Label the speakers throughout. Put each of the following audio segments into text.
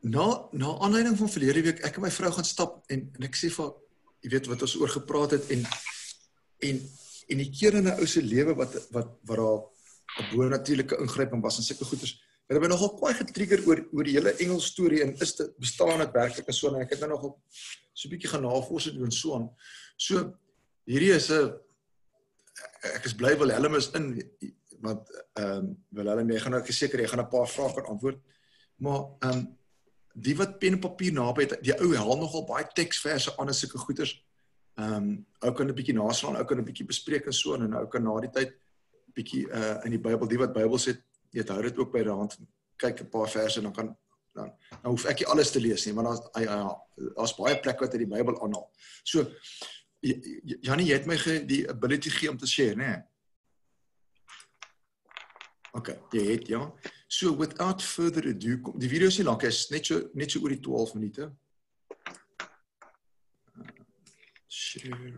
Speaker 1: na na aanleiding van verlede week ek en my vrou gaan stap en en ek sê vir jy weet wat ons oor gepraat het en en en die keer in 'n ou se lewe wat wat wat daar 'n bo natuurlike ingryping was en sulke goeters. Het hy nogal kwai getrigger oor oor die hele engel storie en is dit bestaan dit werklik so en ek het nou nogal so 'n bietjie gaan navorsing doen so aan. So hierdie is 'n ek is bly Willem is in want ehm um, Willem jy gaan nou seker jy gaan 'n paar vrae kan antwoord. Maar ehm um, die wat pen en papier naby het, die ou haal nogal baie teksverse aan en sulke goeters. Ehm um, ou kan 'n bietjie naslaan, ou kan 'n bietjie bespreek en so en ou kan na die tyd bietjie uh in die Bybel, die wat Bybel sê, jy hou dit ook by die hand. Kyk 'n paar verse en dan kan dan nou hoef ek nie alles te lees nie, maar daar's daar's baie plekke wat uit die Bybel aanhaal. So Janie, jy het my ge, die ability gegee om te share, né? Nee? OK, jy het ja. So without further ado, die video is nie lank, is net so net so die 12 minute. Share.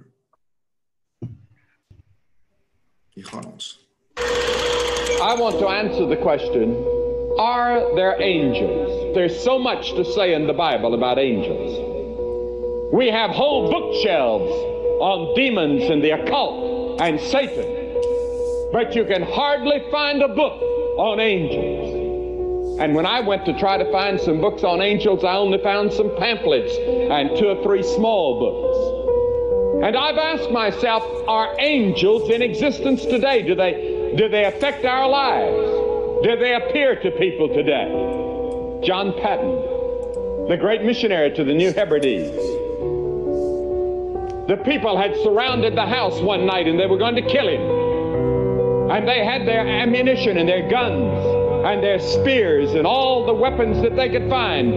Speaker 1: Hier gaan ons.
Speaker 2: I want to answer the question Are there angels? There's so much to say in the Bible about angels. We have whole bookshelves on demons and the occult and Satan. But you can hardly find a book on angels. And when I went to try to find some books on angels, I only found some pamphlets and two or three small books. And I've asked myself, are angels in existence today? Do they, do they affect our lives? Do they appear to people today? John Patton, the great missionary to the New Hebrides. The people had surrounded the house one night and they were going to kill him. And they had their ammunition and their guns and their spears and all the weapons that they could find.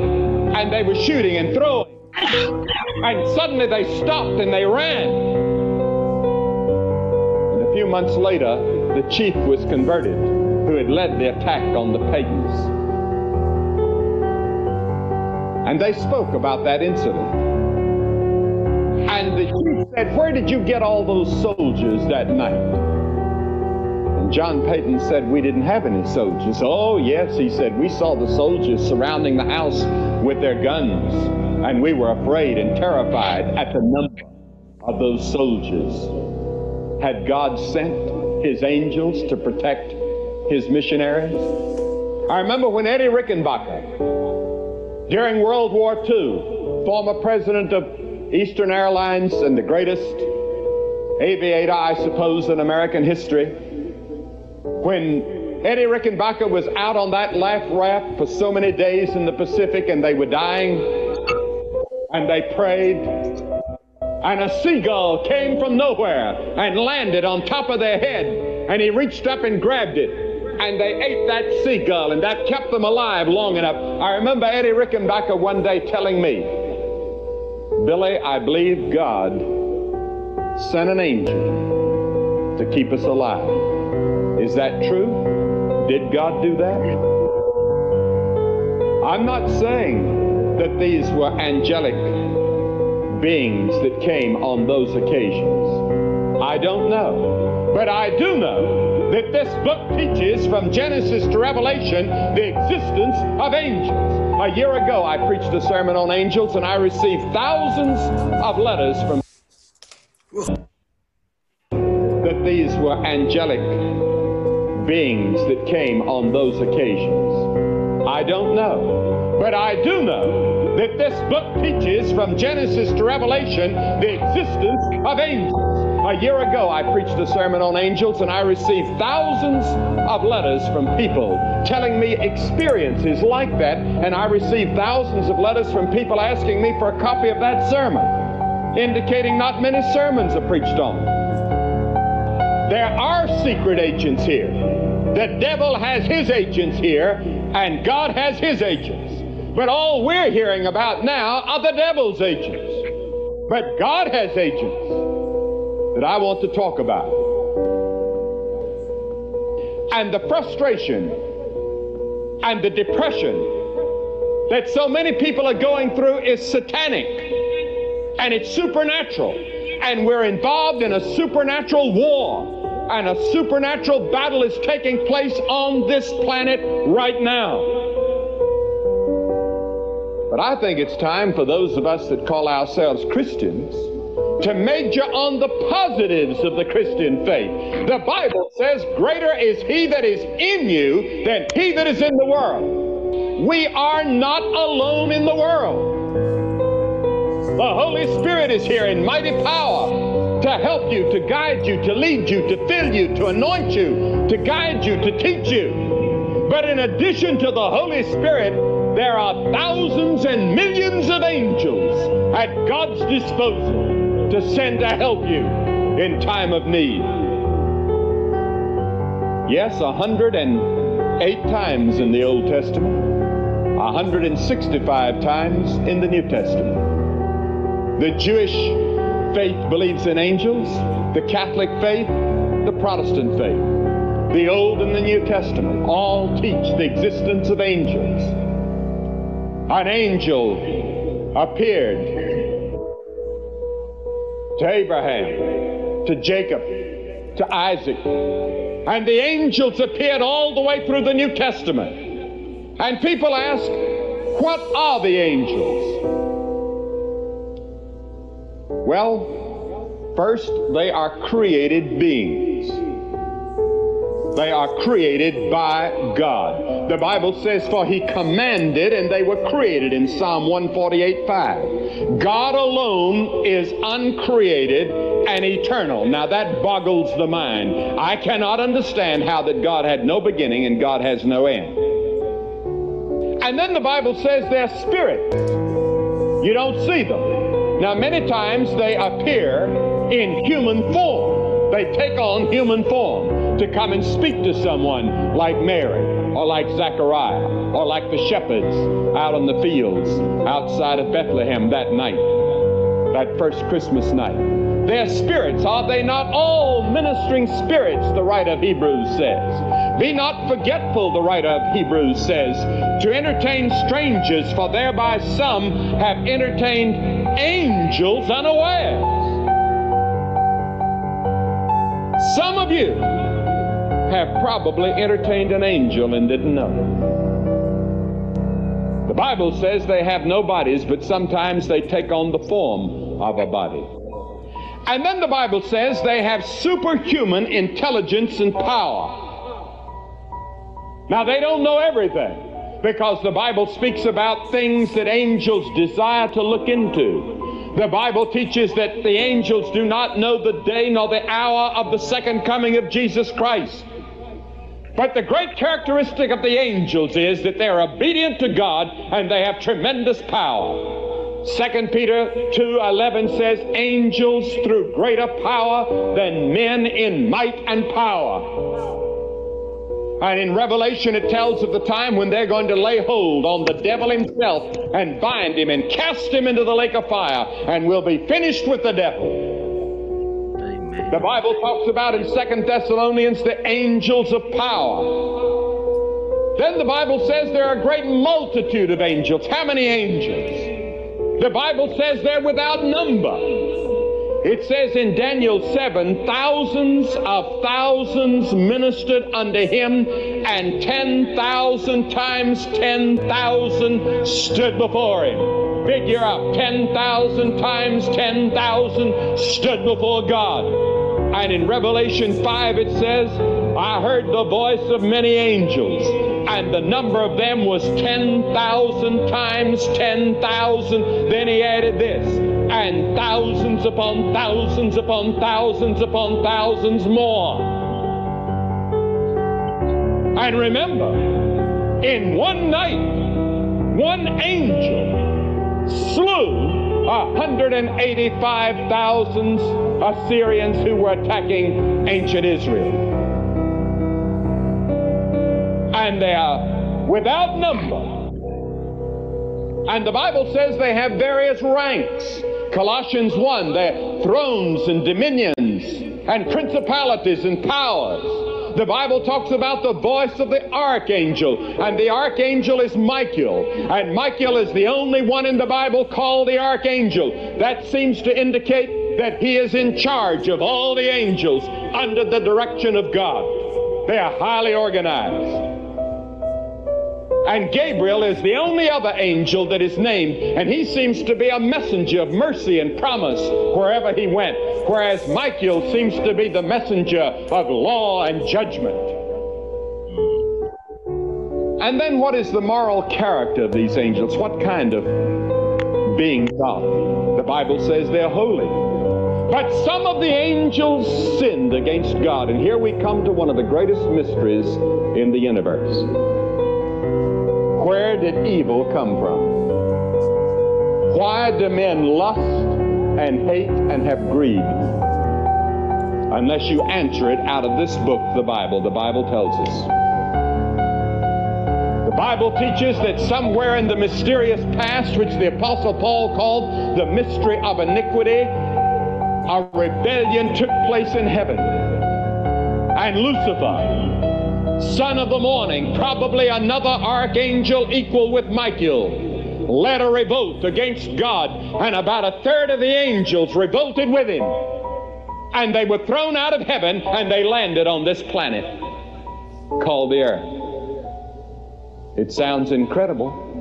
Speaker 2: And they were shooting and throwing. And suddenly they stopped and they ran. And a few months later, the chief was converted who had led the attack on the pagans. And they spoke about that incident. And the chief said, Where did you get all those soldiers that night? John Payton said we didn't have any soldiers. Oh, yes, he said, we saw the soldiers surrounding the house with their guns, and we were afraid and terrified at the number of those soldiers. Had God sent his angels to protect his missionaries? I remember when Eddie Rickenbacker, during World War II, former president of Eastern Airlines and the greatest aviator, I suppose, in American history, when Eddie Rickenbacker was out on that life raft for so many days in the Pacific and they were dying and they prayed and a seagull came from nowhere and landed on top of their head and he reached up and grabbed it and they ate that seagull and that kept them alive long enough. I remember Eddie Rickenbacker one day telling me, Billy, I believe God sent an angel to keep us alive. Is that true? Did God do that? I'm not saying that these were angelic beings that came on those occasions. I don't know. But I do know that this book teaches from Genesis to Revelation the existence of angels. A year ago, I preached a sermon on angels and I received thousands of letters from that these were angelic beings that came on those occasions? I don't know. But I do know that this book teaches from Genesis to Revelation the existence of angels. A year ago, I preached a sermon on angels, and I received thousands of letters from people telling me experiences like that, and I received thousands of letters from people asking me for a copy of that sermon, indicating not many sermons are preached on. There are secret agents here. The devil has his agents here, and God has his agents. But all we're hearing about now are the devil's agents. But God has agents that I want to talk about. And the frustration and the depression that so many people are going through is satanic and it's supernatural. And we're involved in a supernatural war and a supernatural battle is taking place on this planet right now. But I think it's time for those of us that call ourselves Christians to major on the positives of the Christian faith. The Bible says, Greater is he that is in you than he that is in the world. We are not alone in the world. The Holy Spirit is here in mighty power to help you, to guide you, to lead you, to fill you, to anoint you, to guide you, to teach you. But in addition to the Holy Spirit, there are thousands and millions of angels at God's disposal to send to help you in time of need. Yes, 108 times in the Old Testament, 165 times in the New Testament. The Jewish faith believes in angels, the Catholic faith, the Protestant faith. The Old and the New Testament all teach the existence of angels. An angel appeared to Abraham, to Jacob, to Isaac, and the angels appeared all the way through the New Testament. And people ask, what are the angels? Well, first, they are created beings. They are created by God. The Bible says, For he commanded and they were created in Psalm 148 5. God alone is uncreated and eternal. Now that boggles the mind. I cannot understand how that God had no beginning and God has no end. And then the Bible says they're spirits. You don't see them. Now, many times they appear in human form. They take on human form to come and speak to someone like Mary or like Zechariah or like the shepherds out in the fields outside of Bethlehem that night, that first Christmas night. They're spirits, are they not? All ministering spirits, the writer of Hebrews says. Be not forgetful, the writer of Hebrews says, to entertain strangers, for thereby some have entertained angels unawares. Some of you have probably entertained an angel and didn't know. The Bible says they have no bodies, but sometimes they take on the form of a body. And then the Bible says they have superhuman intelligence and power. Now, they don't know everything because the Bible speaks about things that angels desire to look into. The Bible teaches that the angels do not know the day nor the hour of the second coming of Jesus Christ. But the great characteristic of the angels is that they're obedient to God and they have tremendous power. 2 Peter 2:11 says angels through greater power than men in might and power. And in Revelation, it tells of the time when they're going to lay hold on the devil himself and bind him and cast him into the lake of fire, and will be finished with the devil.
Speaker 3: Amen.
Speaker 2: The Bible talks about in Second Thessalonians the angels of power. Then the Bible says there are a great multitude of angels. How many angels? The Bible says they're without number. It says in Daniel 7, thousands of thousands ministered unto him, and 10,000 times 10,000 stood before him. Figure up, 10,000 times 10,000 stood before God. And in Revelation 5 it says, I heard the voice of many angels, and the number of them was 10,000 times 10,000. Then he added this, and thousands upon thousands upon thousands upon thousands more. And remember, in one night, one angel slew 185,000 Assyrians who were attacking ancient Israel. And they are without number. And the Bible says they have various ranks. Colossians 1, they're thrones and dominions and principalities and powers. The Bible talks about the voice of the archangel, and the archangel is Michael. And Michael is the only one in the Bible called the archangel. That seems to indicate that he is in charge of all the angels under the direction of God. They are highly organized. And Gabriel is the only other angel that is named, and he seems to be a messenger of mercy and promise wherever he went, whereas Michael seems to be the messenger of law and judgment. And then what is the moral character of these angels? What kind of beings are The Bible says they're holy. But some of the angels sinned against God. And here we come to one of the greatest mysteries in the universe. Where did evil come from? Why do men lust and hate and have greed? Unless you answer it out of this book, the Bible. The Bible tells us. The Bible teaches that somewhere in the mysterious past, which the Apostle Paul called the mystery of iniquity, a rebellion took place in heaven. And Lucifer, son of the morning, probably another archangel equal with Michael, led a revolt against God, and about a third of the angels revolted with him. And they were thrown out of heaven and they landed on this planet called the earth. It sounds incredible.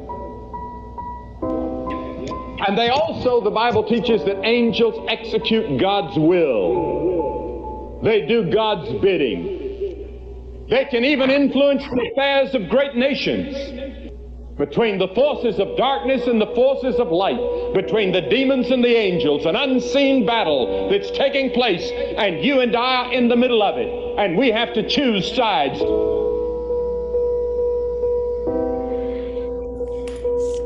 Speaker 2: And they also, the Bible teaches that angels execute God's will. They do God's bidding. They can even influence the affairs of great nations. Between the forces of darkness and the forces of light, between the demons and the angels, an unseen battle that's taking place, and you and I are in the middle of it. And we have to choose sides.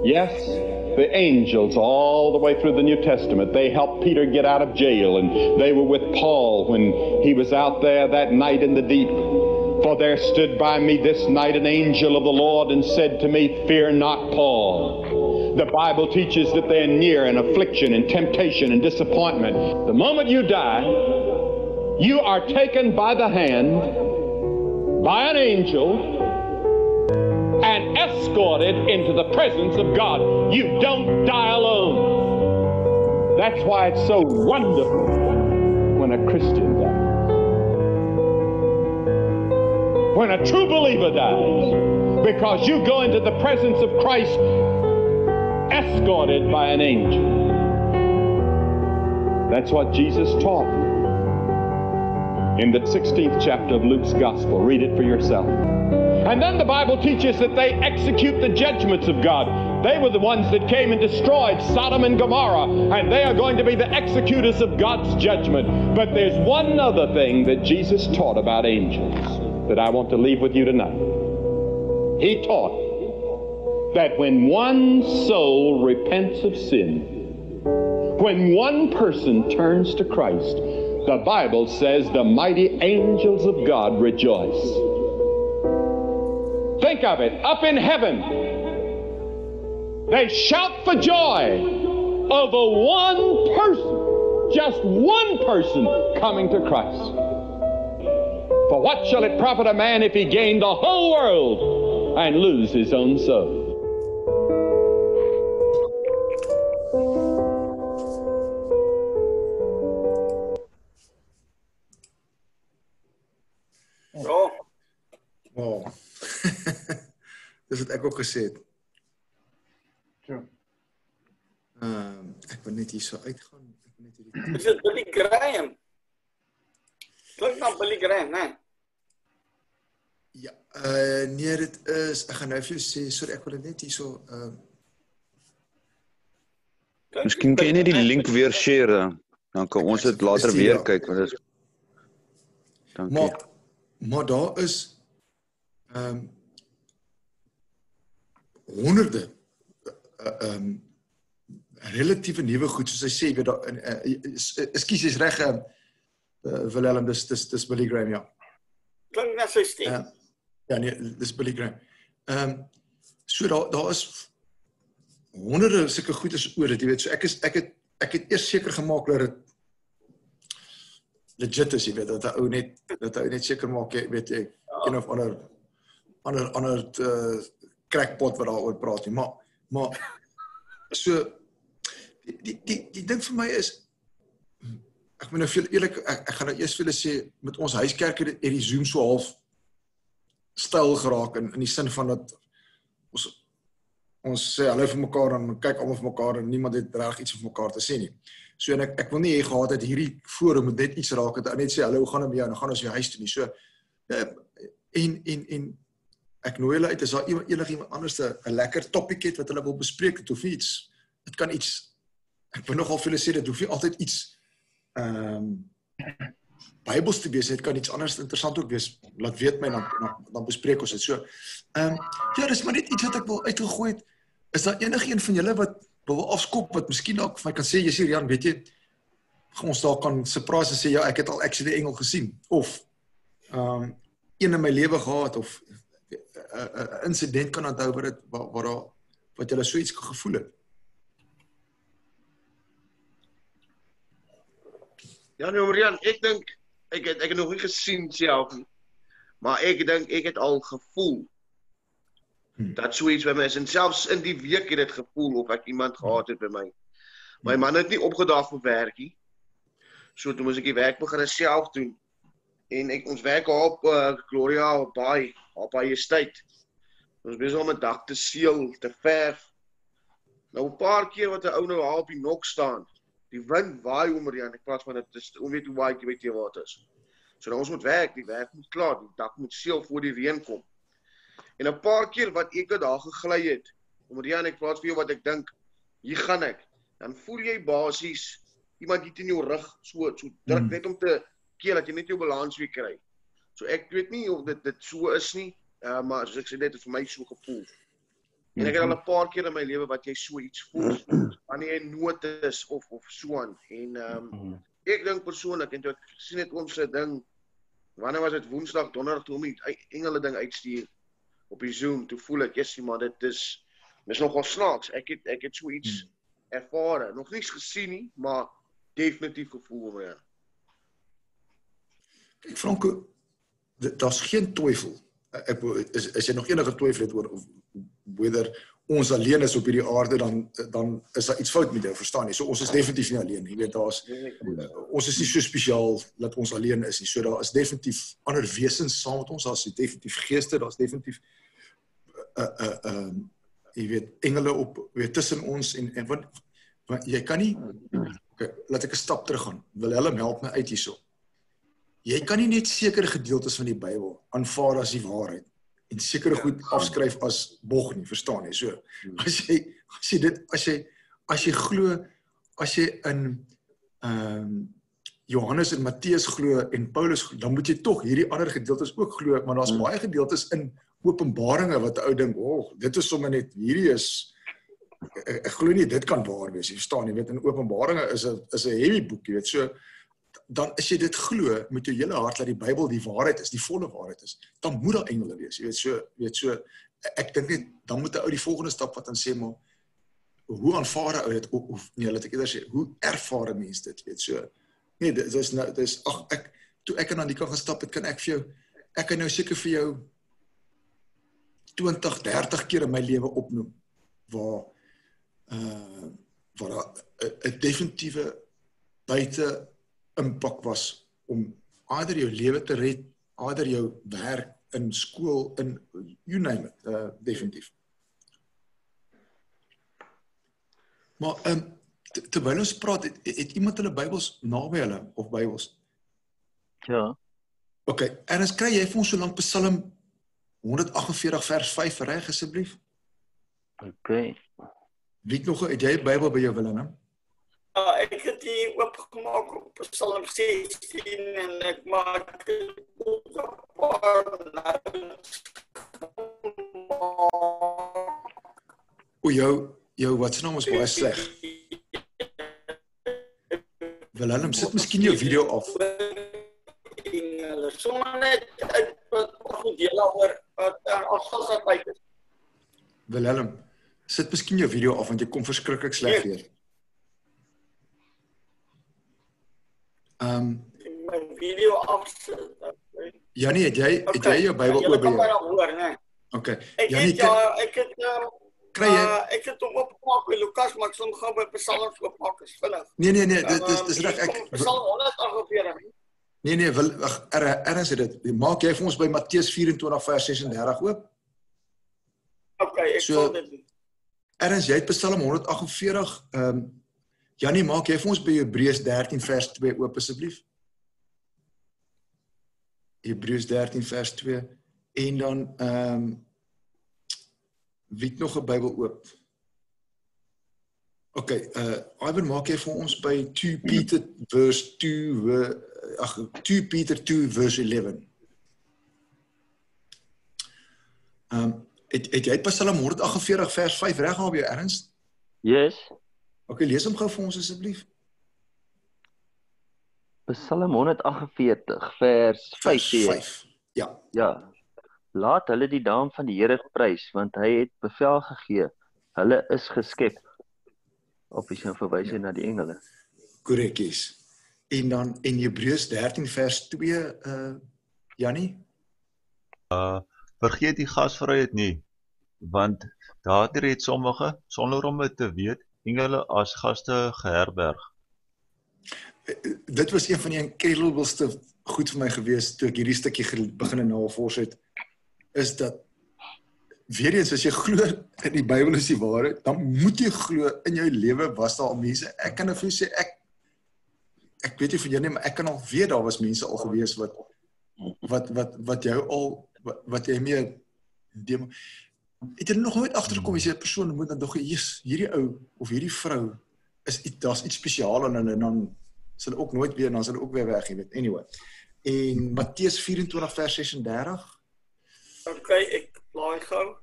Speaker 2: Yes, the angels all the way through the New Testament. They helped Peter get out of jail, and they were with Paul when he was out there that night in the deep. For there stood by me this night an angel of the Lord and said to me, Fear not, Paul. The Bible teaches that they're near in affliction and temptation and disappointment. The moment you die, you are taken by the hand by an angel and escorted into the presence of God. You don't die alone. That's why it's so wonderful when a Christian dies. When a true believer dies, because you go into the presence of Christ escorted by an angel. That's what Jesus taught in the 16th chapter of Luke's Gospel. Read it for yourself. And then the Bible teaches that they execute the judgments of God. They were the ones that came and destroyed Sodom and Gomorrah, and they are going to be the executors of God's judgment. But there's one other thing that Jesus taught about angels that I want to leave with you tonight. He taught that when one soul repents of sin, when one person turns to Christ, the Bible says the mighty angels of God rejoice. Think of it. Up in heaven, they shout for joy over one person, just one person coming to Christ. For what shall it profit a man if he gain the whole world and lose his own soul?
Speaker 1: Dis wat ek ook gesê het.
Speaker 3: Ja.
Speaker 1: Ehm um, ek wil net hier so uitgaan. Ek wil net
Speaker 3: hierdie Dis dit Billy Graham. Klink dan Billy Graham, né?
Speaker 1: Ja, uh nee, dit is ek gaan nou vir jou sê, sorry, ek wil dit net hier so ehm uh,
Speaker 4: Miskien kan jy net die link weer share dan kan ons dit later weer kyk want dit is
Speaker 1: Dankie. Maar maar daar is ehm um, honderde uh, um relatiewe nuwe goed soos hy sê weet daar ekskuus uh, is reg uh, Willem dis dis dis Billy Graham ja.
Speaker 3: Klink net sy stem uh,
Speaker 1: ja nee dis Billy Graham. Ehm um, so daar daar is honderde sulke goedes oor dit jy weet so ek is ek het ek het eers seker gemaak dat dit legit is jy weet dat ou net dat ou net seker maak jy weet jy een of ander ander ander uh, crackpot wat daaroor praat nie, maar maar so die die die, die ding vir my is ek moet nou veel eerlik ek, ek gaan nou eers vir julle sê met ons huiskerk het die Zoom so half styl geraak in in die sin van dat ons ons sê hallo vir mekaar en kyk almal vir mekaar en niemand het reg iets vir mekaar te sê nie. So en ek ek wil nie hê gehad het hierdie forum moet net iets raak het ou net sê hallo gaan dit met jou en dan gaan ons weer huis toe nie. So eh, en en en ek nooi hulle uit as daar iemand enigiemand anders 'n lekker topik het wat hulle wil bespreek het of iets. Dit kan iets ek wil nogal vir hulle sê dit hoef nie altyd iets ehm um, Bybels te wees, dit kan iets anders interessant ook wees. Laat weet my dan dan, dan bespreek ons dit. So ehm um, ja, dis maar net iets wat ek wil uitgegooi het. Is daar enigiemand van julle wat wil afskop wat miskien dalk vir my kan sê jy sê Jan, weet jy ons dalk kan surprise sê ja, ek het al actually engel gesien of ehm um, een in my lewe gehad of 'n insident kan onthou wat dit waar, waar daar wat jy so iets gevoel het.
Speaker 5: Ja, nee, Marian, ek dink ek het ek het nog nie gesien self nie. Maar ek dink ek het al gevoel. Hmm. Dat so iets by my is en selfs in die week het dit gevoel of ek iemand gehad het by my. My man het nie opgedaag vir werkie. So toe moes ek die werk begin self doen. En ek ons werk op uh, Gloria Bay, op by estate. Ons besig om 'n dak te seël, te verf. Nou 'n paar keer wat 'n ou nou daar op die nok staan die wind waai oor hier en ek praat van dit is onweet hoe baie jy weet jy wat is. So nou ons moet werk, die werk moet klaar, die dak moet seël voor die reën kom. En 'n paar keer wat ek daar gegly het, om hier en ek praat vir jou wat ek dink, hier gaan ek. Dan voel jy basies iemand hier teen jou rug so so druk hmm. net om te keer dat jy net jou balans weer kry. So ek weet nie of dit dit so is nie, uh, maar soos ek sê dit het vir my so gevoel. En ek het al 'n paar keer in my lewe wat jy so iets voel wanneer jy nood is of of so aan. En ehm um, ek dink persoonlik en toe ek sien dit ons se ding wanneer was dit Woensdag, Donderdag toe om die engele ding uitstuur op die Zoom, toe voel ek, "Jessie, maar dit is dis nogal snaaks. Ek het ek het so iets hmm. ervare, nog niks gesien nie, maar definitief gevoel my.
Speaker 1: Kyk Franco, daar's geen twyfel. Ek is is jy nog enige twyfel het oor of whether ons alleen is op hierdie aarde dan dan is daar iets fout met jou verstaan jy? So ons is definitief nie alleen jy weet daar's ons is nie so spesiaal dat ons alleen is nie. So daar is definitief ander wesens saam met ons daar's definitief geeste daar's definitief uh, uh, uh, jy weet engele op weet tussen ons en en wat, wat jy kan nie okay, laat ek 'n stap terug gaan wil hulle help my uit hierso. Jy kan nie net sekere gedeeltes van die Bybel aanvaar as die waarheid en sekere ja, goed afskryf as bog nie, verstaan jy? So hmm. as jy as jy dit as jy as jy glo as jy in ehm um, Johannes en Matteus glo en Paulus glo, dan moet jy tog hierdie ander gedeeltes ook glo, maar daar's hmm. baie gedeeltes in Openbaringe wat ou ding, "O, oh, dit is sommer net hierdie is ek, ek glo nie dit kan waar wees nie." Verstaan jy? Weet in Openbaringe is 'n is 'n heavy boek, jy weet. So dan as jy dit glo met jou hele hart dat die Bybel die waarheid is, die volle waarheid is, dan moet daar engele wees. Jy weet so, weet so ek dink net dan moet 'n ou die volgende stap wat dan sê maar hoe aanvaar 'n ou dit of, of nee, laat ek eerder sê, hoe ervaar 'n mens dit, weet so. Nee, dit is nou dis ag ek toe ek aan Anika gestap het, kan ek vir jou ek kan nou seker vir jou 20, 30 keer in my lewe opnoem waar uh waar 'n definitiewe buite impak was om ander jou lewe te red, ander jou werk in skool in you name it, uh, definitief. Maar ehm um, terwyl ons praat, het, het iemand hulle Bybels naby hulle of Bybels?
Speaker 6: Ja.
Speaker 1: OK, en as kry jy vir ons so lank Psalm 148 vers 5 reg asseblief?
Speaker 6: OK.
Speaker 1: Wie nog het jy 'n Bybel by jou Willem?
Speaker 3: Ja, ek het die oopgemaak op Psalm 16 en ek maak op 'n paar
Speaker 1: O jou jou wat se naam is baie sleg. Willem, sit miskien jou video af.
Speaker 3: Hulle sommer net wat goed deel oor wat alsals wat uit is.
Speaker 1: Willem, sit miskien jou video af want jy kom verskriklik sleg weer. Nee. Ehm um,
Speaker 3: my video afsit.
Speaker 1: Ja nee, het jy het jy jou Bybel oop by jou?
Speaker 3: Ja, hoor, nee.
Speaker 1: Okay.
Speaker 3: Ja nee, ja, ek het uh,
Speaker 1: kry jy
Speaker 3: uh, ek het hom opgemaak by Lukas, maar ek hom gou by Psalms oopmaak as vinnig.
Speaker 1: Nee nee nee, dit is dis reg ek
Speaker 3: Psalm 148.
Speaker 1: Nee nee, wil wag, erns er, dit. Maak jy vir ons by Matteus 24 vers 36 oop?
Speaker 3: Okay, ek
Speaker 1: So-
Speaker 3: sal dit doen.
Speaker 1: Erns, jy het Psalm 148. Ehm um, Janie, maak jy vir ons by Hebreërs 13 vers 2 oop asseblief? Hebreërs 13 vers 2 en dan ehm um, wie het nog 'n Bybel oop? OK, uh Ivan, maak jy vir ons by 2 Peter verse 2 we- ag 2 Peter 2 verse 11. Ehm um, het het jy Psalm 148 vers 5 reg by jou erns?
Speaker 6: Yes.
Speaker 1: OK, lees hom gou vir ons asseblief.
Speaker 6: Psalm 148 vers 5 sê,
Speaker 1: 5. Ja.
Speaker 6: ja. Laat hulle die naam van die Here prys want hy het bevel gegee. Hulle is geskep. Of is 'n verwysing na die engele.
Speaker 1: Korrekies. En dan en Hebreërs 13 vers 2 uh Jannie?
Speaker 7: vergeet die gasvryheid nie want daardeur het sommige sonder om dit te weet engele as gaste geherberg.
Speaker 1: Dit was een van die incredibleste goed vir my gewees toe ek hierdie stukkie begin navors het is dat weer eens as jy glo in die Bybel is die waarheid, dan moet jy glo in jou lewe was daar al mense. Ek kan vir jou sê ek ek weet nie van jou nie, maar ek kan al weet daar was mense al gewees wat wat wat wat jou al wat, jy mee het jy nog nooit agtergekom as jy 'n persoon moet dan dog jy Jesus hierdie ou of hierdie vrou is iets daar's iets spesiaal aan hulle en dan sal hulle ook nooit weer dan sal hulle ook weer weg jy weet anyway en Matteus 24 vers 36
Speaker 3: Okay, ek laai gou.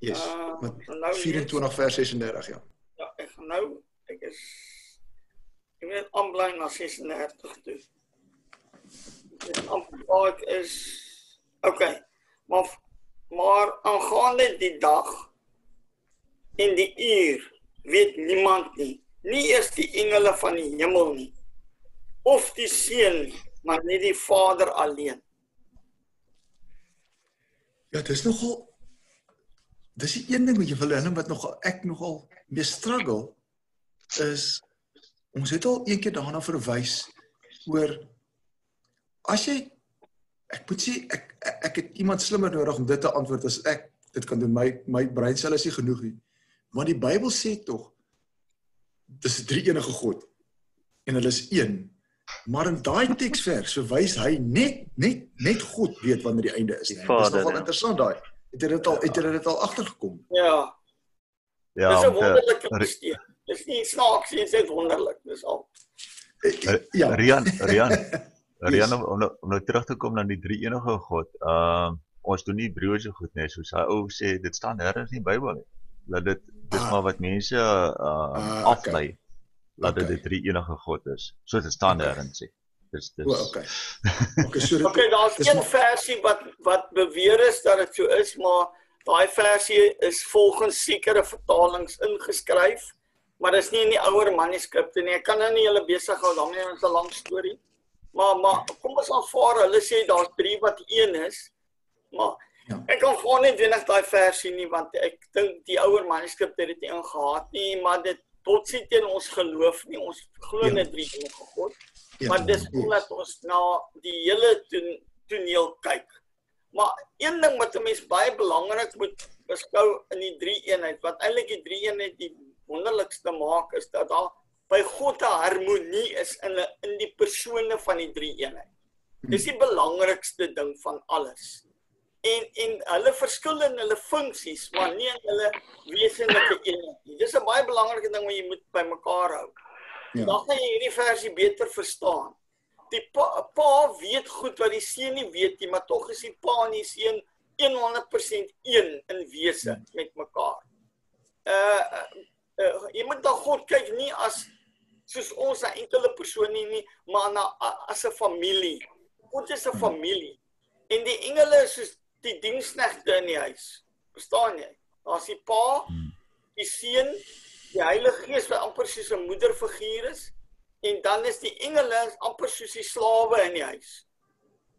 Speaker 1: yes
Speaker 3: Ah,
Speaker 1: Mat-
Speaker 3: nou
Speaker 1: 24 vers 36 ja
Speaker 3: Ja, ek gaan nou ek is ek moet aanbly na 36 toe. Dit ek is okay. Maar maar aangaande die dag en die uur weet niemand nie. Nie eers die engele van die hemel nie of die seun maar net die Vader alleen.
Speaker 1: ja dis nogal dis die een ding wat jy wil hê wat nogal ek nogal mee struggle is ons het al een keer daarna verwys oor as jy ek moet sê ek ek, ek het iemand slimmer nodig om dit te antwoord as ek dit kan doen my my breinsel is nie genoeg nie want die Bybel sê tog dis 'n drie enige God en hulle is een maar in daai teksvers verwys hy net net net God weet wanneer die einde is
Speaker 6: Die. Vader,
Speaker 1: dis nogal
Speaker 6: ja.
Speaker 1: interessant daai het jy dit al het jy dit al agtergekom
Speaker 3: Ja,
Speaker 7: Ja,
Speaker 3: dis 'n wonderlike besteen. Dis nie snaaks nie, dit is wonderlik, dis al.
Speaker 1: Eh,
Speaker 7: Ri-
Speaker 1: ja
Speaker 7: Rian, Rian, Rian om, om, nou- om nou terug te kom na die drie enige God. Ehm ons doen nie Hebreëse goed nie, soos hy ou sê, dit staan nêrens in die Bybel nie. Dat dit dis
Speaker 1: Ah.
Speaker 7: maar wat mense uh
Speaker 1: Ah, okay.
Speaker 7: aflei dat dit
Speaker 1: Okay.
Speaker 7: die drie enige God is. So dit staan
Speaker 1: Okay.
Speaker 7: nêrens nie. Dis dis
Speaker 1: o okay okay so dit
Speaker 3: Okay, daar's een
Speaker 1: maar-
Speaker 3: versie wat wat beweer is dat dit so is, maar daai versie is volgens sekere vertalings ingeskryf, maar dis nie in die ouer manuskripte nie. Ek kan nou nie hulle besig hou daarmee, dit is 'n lang storie. Maar maar kom ons aanvaar hulle sê daar's drie wat een is. Maar
Speaker 1: Ja.
Speaker 3: ek kan gewoon nie wenig daai versie nie want ek dink die ouer manuskripte het dit nie ingehaat nie, maar dit bots nie teen ons geloof nie. Ons glo
Speaker 1: Ja.
Speaker 3: net drie enige God.
Speaker 1: Ja,
Speaker 3: maar dis omdat ons na die hele toon, toneel kyk. Maar een ding wat 'n mens baie belangrik moet beskou in die drie eenheid, wat eintlik die drie eenheid die wonderlikste maak is dat daar by God 'n harmonie is in in die persone van die drie eenheid. Dis die belangrikste ding van alles. En en hulle verskil in hulle funksies, maar nie in hulle wesenlike eenheid nie. Dis 'n baie belangrike ding wat jy moet bymekaar hou.
Speaker 1: Ja.
Speaker 3: Dan gaan jy hierdie versie beter verstaan. Die pa, pa weet goed wat die seun nie weet nie, maar tog is die pa en die seun 100% een in wese met mekaar. Uh, uh, uh jy moet na God kyk nie as soos ons 'n enkele persoon nie, nie maar na as 'n familie. God is 'n familie. En die engele is soos die diensknegte in die huis. Verstaan jy? Daar's die pa, die seun, die Heilige Gees wat amper soos 'n moederfiguur is en dan is die engele amper soos die slawe in die huis.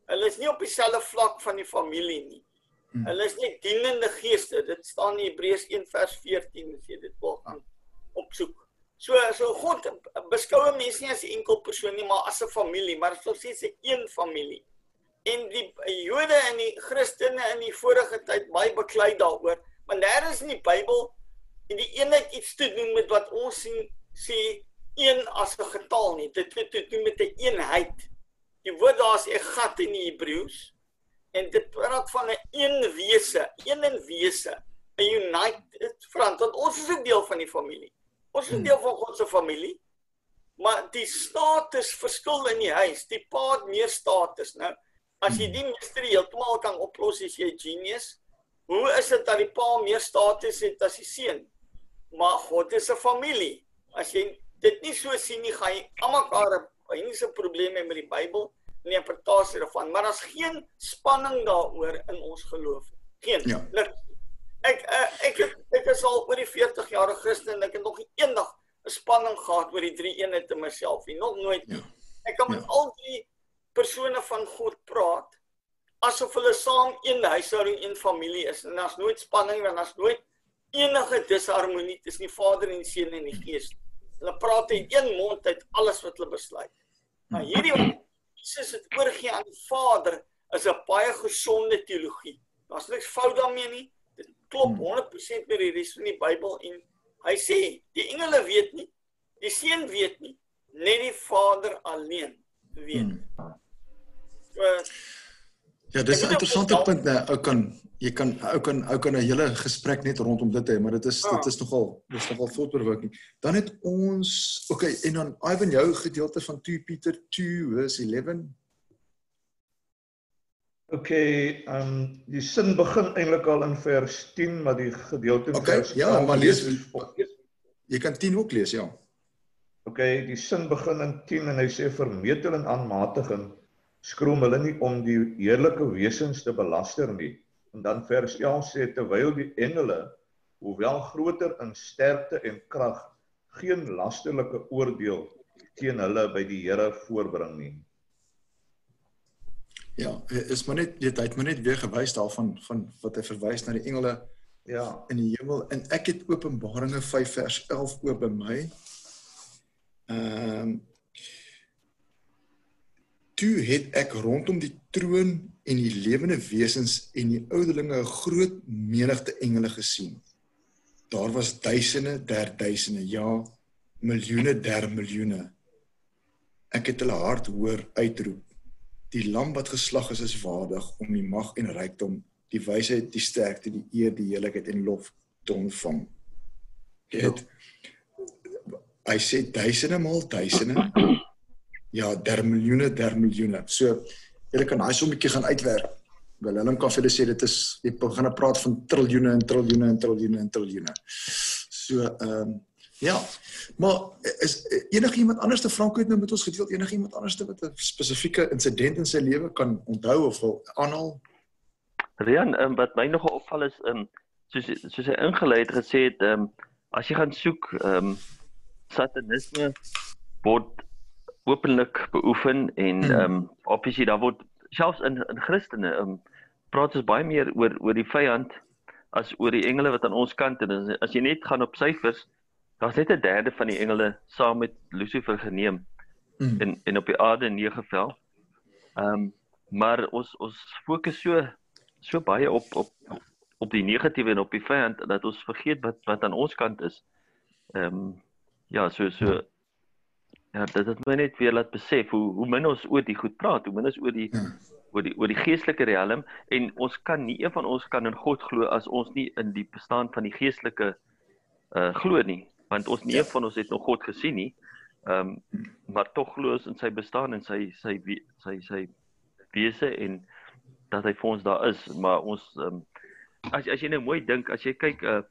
Speaker 3: Hulle is nie op dieselfde vlak van die familie nie. Hulle is nie dienende geeste. Dit staan in Hebreërs 1 vers 14 as jy dit wil gaan opsoek. So so God beskou mense nie as 'n enkel persoon nie, maar as 'n familie, maar soos sê se een familie. En die Jode en die Christene in die vorige tyd baie beklei daaroor, want daar is in die Bybel en die eenheid iets te doen met wat ons sien sê een as 'n getal nie. Dit het te doen met 'n een eenheid. Die woord daar is 'n gat in die Hebreëus en dit praat van 'n een, wese, een in wese, 'n united front. Want ons is 'n deel van die familie. Ons is 'n deel van God se familie. Maar die status verskil in die huis. Die pa het meer status, nou. As jy die misterie heeltemal kan oplos, is jy genius. Hoe is dit dat die pa meer status het as die seun? Maar God is 'n familie. As jy dit nie so sien nie, gaan jy almekaar enige probleme met die Bybel en die interpretasie daarvan, maar daar's geen spanning daaroor in ons geloof. Geen.
Speaker 1: Ja.
Speaker 3: Ek ek ek ek, ek is al oor die 40 jaar Christen en ek het nog eendag 'n spanning gehad oor die drie eenheid te myself nie, nog nooit.
Speaker 1: Ja.
Speaker 3: Ek kan met
Speaker 1: Ja.
Speaker 3: al die persone van God praat asof hulle saam een huishouding, een familie is en daar's nooit spanning en daar's nooit enige disharmonie tussen die Vader en die Seun en die Gees. Hulle praat in een mond uit alles wat hulle besluit. Maar hierdie wat Jesus het oorgee aan die Vader is 'n baie gesonde teologie. Daar's niks fout daarmee nie. Klop 100% met die res van die Bybel en hy sê die engele weet nie, die Seun weet nie, net die Vader alleen weet.
Speaker 1: Hmm.
Speaker 3: So,
Speaker 1: Ja, dis 'n interessante
Speaker 3: ook-
Speaker 1: punt, né? Ou kan jy kan ou kan ou kan 'n hele gesprek net rondom dit hê, maar dit is
Speaker 3: Ja.
Speaker 1: dit is nogal dis nogal voortbewerking. Dan het ons okay, en dan Ivan jou gedeelte van 2 Pieter 2 vers 11.
Speaker 8: Okay, ehm um, die sin begin eintlik al in vers 10, maar die gedeelte in
Speaker 1: Okay,
Speaker 8: vers
Speaker 1: ja,
Speaker 8: 11
Speaker 1: maar lees- Jy kan 10 ook lees, ja.
Speaker 8: Okay, die sin begin in 10 en hy sê vermetel en aanmatiging skroom hulle nie om die heerlike wesens te belaster nie. En dan vers 11 sê terwyl die engele hoewel groter in sterkte en krag geen lasterlike oordeel teen hulle by die Here voorbring nie.
Speaker 1: Ja, is maar net weet hy het maar net weer gewys daarvan van wat hy verwys na die engele
Speaker 8: Ja,
Speaker 1: in die hemel en ek het Openbaringe 5 vers 11 oop by my. Ehm um, Toe het ek rondom die troon en die lewende wesens en die ouderlinge 'n groot menigte engele gesien. Daar was duisende der duisende, ja, miljoene der miljoene. Ek het hulle hard hoor uitroep. Die lam wat geslag is is waardig om die mag en rykdom, die wysheid, die sterkte, die eer, die heiligheid en lof te ontvang. Jy het hy sê duisende maal duisende. Ja, der miljoene, der miljoene. So jy kan daai sommetjie gaan uitwerk. Willem kan vir julle sê dit is jy begin praat van triljoene en triljoene en triljoene en triljoene. So ehm um, ja. Maar is enigiemand anders te Franco het nou met ons gedeel enigiemand anders te wat 'n spesifieke insident in sy lewe kan onthou of wil aanhaal?
Speaker 6: Rian, um, wat my nogal opval is, um, soos soos hy ingelei het gesê het, um, as jy gaan soek, um, satanisme word openlik beoefen en
Speaker 1: Hmm.
Speaker 6: ehm um, obviously daar word selfs in in Christene ehm um, praat ons baie meer oor oor die vyand as oor die engele wat aan ons kant is. En as jy net gaan op syfers, daar's net 'n derde van die engele saam met Lucifer geneem
Speaker 1: Hmm.
Speaker 6: en en op die aarde neergevel. Ehm um, maar ons ons fokus so so baie op op op die negatiewe en op die vyand dat ons vergeet wat wat aan ons kant is. Ehm um, ja, so so ja, dit het my net weer laat besef hoe hoe min ons oor die goed praat, hoe min ons oor die
Speaker 1: Ja.
Speaker 6: oor die oor die geestelike riem en ons kan nie een van ons kan in God glo as ons nie in die bestaan van die geestelike uh glo nie, want ons nie
Speaker 1: Ja.
Speaker 6: een van ons het nog God gesien nie. Ehm um, maar tog glo ons in sy bestaan en sy sy wie- sy sy wese en dat hy vir ons daar is, maar ons ehm um, as as jy nou mooi dink, as jy kyk uh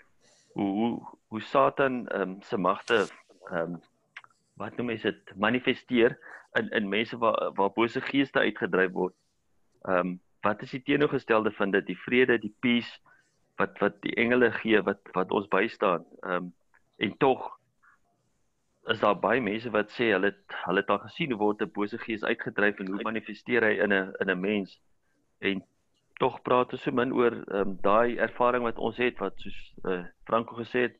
Speaker 6: hoe hoe hoe Satan ehm um, se magte ehm um, wat noem mense dit manifesteer in in mense waar waar bose geeste uitgedryf word. Ehm um, wat is die teenoorgestelde van dit? Die vrede, die peace wat wat die engele gee wat wat ons bystaan. Ehm um, en tog is daar baie mense wat sê hulle het, hulle het al gesien hoe word 'n bose gees uitgedryf en hoe manifesteer hy in 'n in 'n mens. En tog praat ons so min oor ehm um, daai ervaring wat ons het wat soos uh, Franco gesê het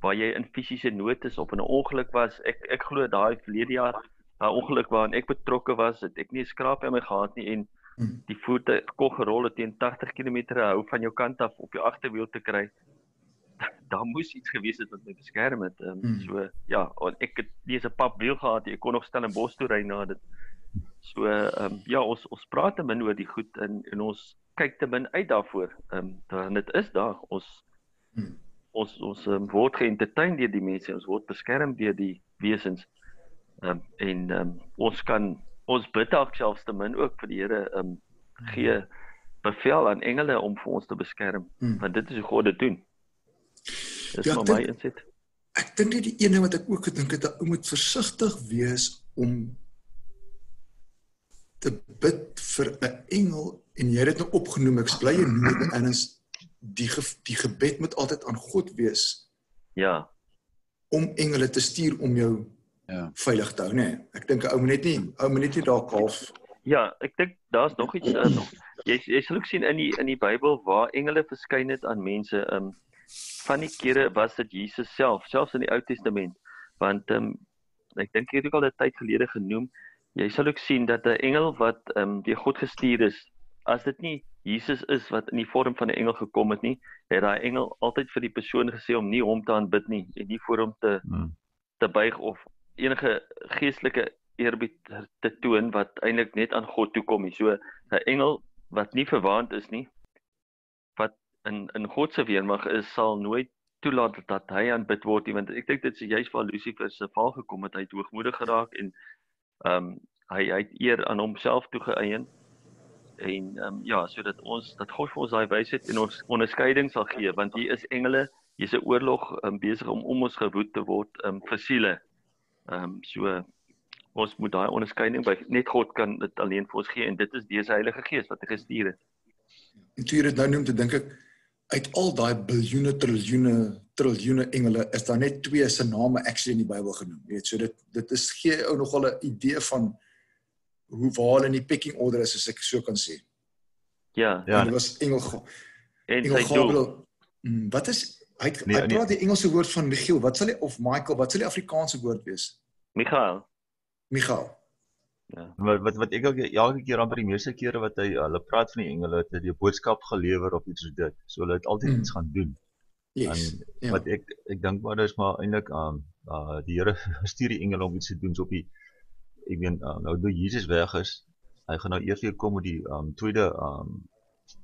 Speaker 6: waar jy in fisiese nood is of in 'n ongeluk was. Ek ek glo daai verlede jaar daai ongeluk waarin ek betrokke was, het ek nie 'n skraap aan my gehad nie en
Speaker 1: Hmm.
Speaker 6: die voete kog gerol het teen 80 km hou van jou kant af op jou agterwiel te kry. Daar moes iets gewees het wat my beskerm het. Um,
Speaker 1: Hmm.
Speaker 6: so ja, en ek het nie 'n pap wiel gehad nie. Ek kon nog stel in bos toe ry na dit. So ehm um, ja, ons ons praat te min oor die goed en en ons kyk te min uit daarvoor. Ehm um, dan dit is daar. Ons
Speaker 1: Hmm.
Speaker 6: ons ons um, word geëntertain deur die mense. Ons word beskerm deur die wesens. Ehm um, en ehm um, ons kan ons bid dalk selfs te min ook vir die Here ehm um, gee bevel aan engele om vir ons te beskerm
Speaker 1: Hmm.
Speaker 6: want dit is hoe God dit doen. Dis
Speaker 1: Ja,
Speaker 6: maar
Speaker 1: ek
Speaker 6: my insit.
Speaker 1: Ek dink net die een ding wat ek ook gedink het, ou moet versigtig wees om te bid vir 'n engel en jy het dit nou opgenoem. Ek bly jy noem dit erns die ge, die gebed moet altyd aan God wees
Speaker 6: Ja.
Speaker 1: om engele te stuur om jou
Speaker 4: Ja.
Speaker 1: veilig te hou, nê. Nee, ek dink 'n ou moet net nie ou moet net nie daar kalf.
Speaker 6: Ja, ek dink daar's nog iets uh, nog. Jy jy sal ook sien in die in die Bybel waar engele verskyn het aan mense. Um van die kere was dit Jesus self, selfs in die Ou Testament. Want um ek dink jy het ook al 'n tyd gelede genoem, jy sal ook sien dat 'n engel wat um deur God gestuur is, as dit nie Jesus is wat in die vorm van 'n engel gekom het nie, het daai engel altyd vir die persoon gesê om nie hom te aanbid nie en nie voor hom te
Speaker 7: Hmm.
Speaker 6: te buig of enige geestelike eerbied te toon wat eintlik net aan God toe kom nie. So 'n engel wat nie verwaand is nie in in God se weermag is sal nooit toelaat dat hy aanbid word nie want ek dink dit is juist waar Lucifer se val gekom het hy het hoogmoedig geraak en ehm um, hy hy het eer aan homself toegeëien en ehm um, ja sodat ons dat God vir ons daai wysheid en ons onderskeiding sal gee want hier is engele hier's 'n oorlog um, besig om om ons gewoed te word um, vir siele. Ehm um, so ons moet daai onderskeiding by net God kan dit alleen vir ons gee en dit is deur sy Heilige Gees wat hy gestuur het.
Speaker 1: En toe jy dit nou noem, te dink ek uit al daai biljoene triljoene triljoene engele is daar net twee se name actually in die Bybel genoem. Jy weet, so dit dit is gee ou nogal 'n idee van hoe waar hulle in die pecking order is as ek so kan sê.
Speaker 6: Ja,
Speaker 7: Ja,
Speaker 1: en dit was engel
Speaker 6: en
Speaker 1: engel. Gabriel. Mm, wat is hy het,
Speaker 7: Nee,
Speaker 1: hy
Speaker 7: nee.
Speaker 1: praat die Engelse woord van Michiel. Wat sal hy of Michael, wat sal die Afrikaanse woord wees?
Speaker 6: Michael.
Speaker 1: Michael.
Speaker 6: Ja.
Speaker 7: Wat wat wat ek ook elke keer amper die meeste kere wat hy hulle praat van die engele het die boodskap gelewer of iets soos dit. So hulle het altyd
Speaker 1: Mm.
Speaker 7: iets gaan doen.
Speaker 1: Yes.
Speaker 7: En
Speaker 1: Ja.
Speaker 7: wat ek ek dink maar dis maar eintlik um uh die Here stuur die engele om iets te doen so op die ek meen uh, nou toe Jesus weg is, hy gaan nou eers weer kom met die um tweede um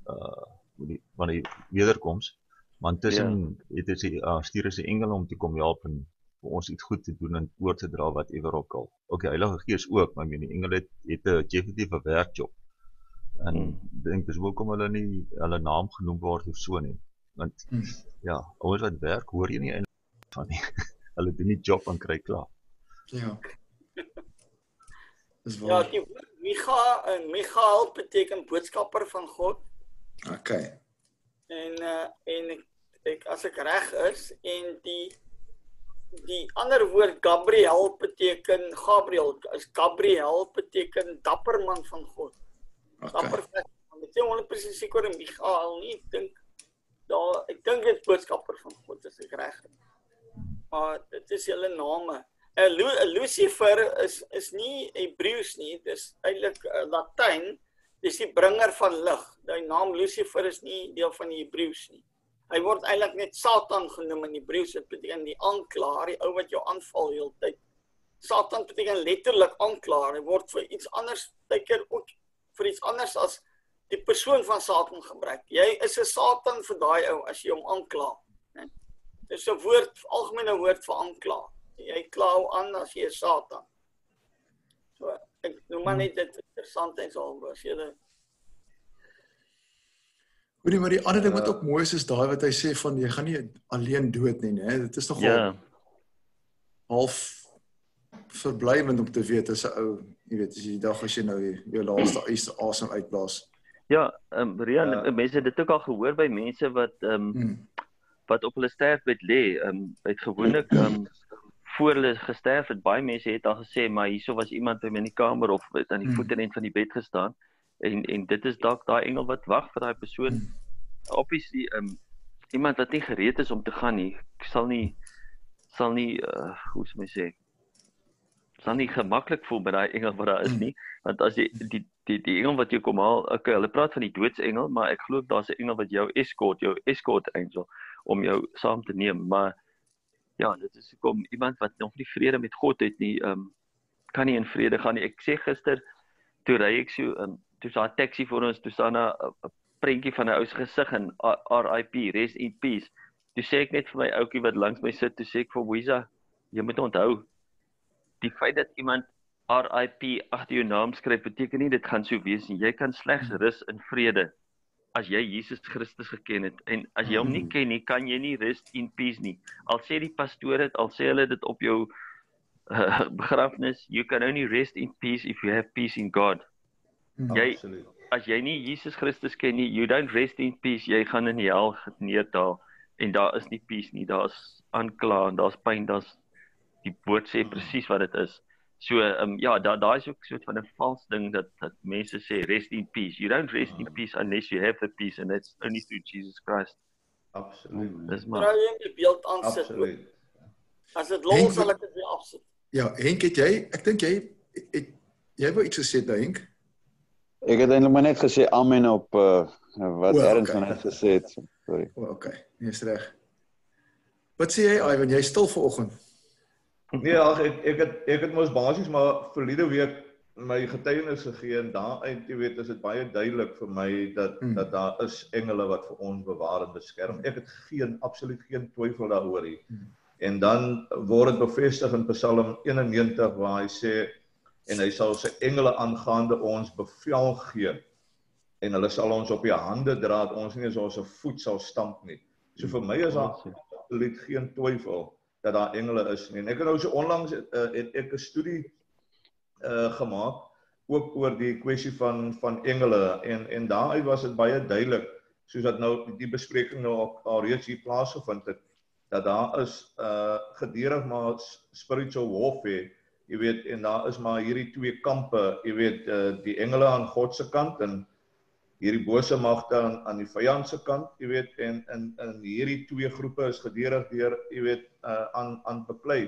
Speaker 7: uh met die van die wederkoms. Maar intussen ja. het hy uh, stuur hy sy engele om te kom help en vir ons iets goed te doen en oor te dra wat ewer ook al. Okay, Heilige Gees ook, maar ek meen die engele het het 'n definitiewe werkjob. En
Speaker 6: Hmm.
Speaker 7: dink dis hoekom hulle nie hulle naam genoem word of so nie. Want
Speaker 1: Hmm.
Speaker 7: ja, ouens wat werk, hoor jy nie eintlik van nie. hulle doen die job en kry klaar.
Speaker 1: Ja. Dis
Speaker 3: Ja,
Speaker 1: waar.
Speaker 3: die woord Micha en Michael beteken boodskapper van God
Speaker 1: Okay.
Speaker 3: en uh en ek, ek as ek reg is en die die ander woord Gabriel beteken Gabriel is Gabriel beteken dapper man van God. Dapper
Speaker 1: Okay.
Speaker 3: man. Ek is nie 100% seker oor Michael nie. Ek dink daar ek dink dit is boodskapper van God as ek reg is. Maar dit is hulle name. 'n Lu, 'n Lucifer is is nie Hebreëus nie, dis eintlik uh, Latyn. Dis die bringer van lig. Die naam Lucifer is nie deel van die Hebreëus nie. Hy word eintlik net Satan genoem in Hebreëus. Dit beteken die aanklaer, die ou wat jou aanval heeltyd. Satan beteken letterlik aanklaer. Hy word vir iets anders tydker ook vir iets anders as die persoon van Satan gebruik. Jy is 'n Satan vir daai ou as jy hom aankla. né? Dis 'n woord, algemene woord vir aankla. Jy kla hom aan as jy 'n Satan. So ek noem maar net dit interessantheidshalwe as jy dit
Speaker 1: Hoorie, maar die ander ding wat
Speaker 7: Ja.
Speaker 1: ook mooi is is daai wat hy sê van jy gaan nie alleen dood nie, né? Dit is nogal
Speaker 6: Ja.
Speaker 1: half verblywend om te weet as 'n ou, jy weet, as jy die dag as jy nou jou- laaste asem uitblaas.
Speaker 6: Ja, ehm um,
Speaker 7: Ja.
Speaker 6: ja. mense dit ook al gehoor by mense wat ehm um,
Speaker 1: Mm.
Speaker 6: wat op hulle sterfbed lê. Ehm um, het gewoonlik ehm um, voor hulle gesterf het, baie mense het al gesê maar hierso was iemand by my in die kamer of het aan die
Speaker 1: Mm.
Speaker 6: voetenend van die bed gestaan. En en dit is dalk daai engel wat wag vir daai persoon. Obviously um, iemand wat nie gereed is om te gaan nie, sal nie sal nie uh, hoe sou my sê sal nie gemaklik voel by daai engel wat daar is nie want as jy die die die engel wat jou kom haal okay hulle praat van die doodsengel maar ek glo daar's 'n engel wat jou escort jou escort angel om jou saam te neem, maar ja, dit is hoekom iemand wat nog nie vrede met God het nie, um, kan nie in vrede gaan nie. Ek sê gister toe ry ek so um, toe sa 'n taxi vir ons, toe staan 'n prentjie van 'n ou se gesig in RIP, rest in peace. Toe sê ek net vir my ouetjie wat langs my sit, toe sê ek vir Wiza, jy moet onthou die feit dat iemand RIP agter jou naam skryf beteken nie dit gaan so wees nie. Jy kan slegs rus in vrede as jy Jesus Christus geken het en as jy hom nie ken nie, kan jy nie rest in peace nie. Al sê die pastoor dit, al sê hulle dit op jou uh, begrafnis, you can only rest in peace if you have peace in God. Jy
Speaker 8: Absoluut.
Speaker 6: as jy nie Jesus Christus ken nie, you don't rest in peace, jy gaan in die hel neerdaal en daar is nie peace nie. Daar's aankla en daar's pyn, daar's die woord sê presies wat dit is. So ehm um, ja, daar daar is ook so 'n van 'n vals ding dat dat mense sê rest in peace. You don't rest in peace unless you have the peace and that's only through Jesus Christ.
Speaker 8: Absoluut.
Speaker 6: Dis maar
Speaker 3: Trou jy in die beeld aansit.
Speaker 8: Absoluut.
Speaker 3: As dit lol sal ek dit weer afsit.
Speaker 1: Ja, Henk, het jy ek dink jy het jy wou iets gesê, daai Henk?
Speaker 4: Ek het eintlik maar net gesê amen op uh, wat
Speaker 1: O,
Speaker 4: Ernst
Speaker 1: okay.
Speaker 4: net gesê het. Sorry.
Speaker 1: O, okay. Is reg. Wat sê jy, Ivan? Jy stil vanoggend.
Speaker 8: Nee, ag ek ek het ek het mos basies maar verlede week my getuienis gegee en daaruit jy weet is dit baie duidelik vir my dat
Speaker 1: Hmm.
Speaker 8: mm. dat daar is engele wat vir ons bewaar en beskerm. Ek het geen absoluut geen twyfel daaroor nie.
Speaker 1: Hmm.
Speaker 8: En dan word dit bevestig in Psalm 91 waar hy sê en hy sal sy engele aangaande ons bevel gee en hulle sal ons op die hande dra dat ons nie as ons 'n voet sal stamp nie. So vir my is daar absoluut geen twyfel dat daar engele is nie. En ek het nou so onlangs uh, het ek 'n studie uh gemaak ook oor die kwessie van van engele en en daaruit was dit baie duidelik soos dat nou die bespreking nou al, al reeds hier plaasgevind het dat daar is uh gedurig maar s- spiritual warfare jy weet en daar is maar hierdie twee kampe jy weet uh, die engele aan God se kant en hierdie bose magte aan aan die vyand se kant, jy weet, en in in hierdie twee groepe is gedurig deur, jy weet, uh aan aan beklei.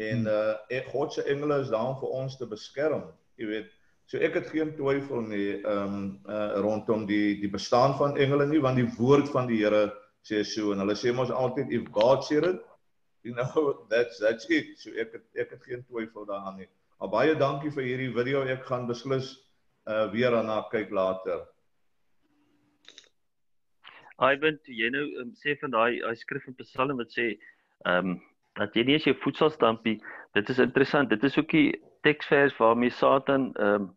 Speaker 8: En uh en God se engele is daar om vir ons te beskerm, jy weet. So ek het geen twyfel nie ehm um, uh rondom die die bestaan van engele nie, want die woord van die Here sê so en hulle sê mos altyd if God said it, you know, that's that's it. So ek het ek het geen twyfel daaraan nie. Maar baie dankie vir hierdie video. Ek gaan beslis uh weer daarna kyk later.
Speaker 6: Ivan, toe jy nou um, sê van daai daai skrif in Psalm wat sê ehm um, dat jy nie as jou voet sal stampie, dit is interessant. Dit is ook die teksvers waarmee Satan ehm um,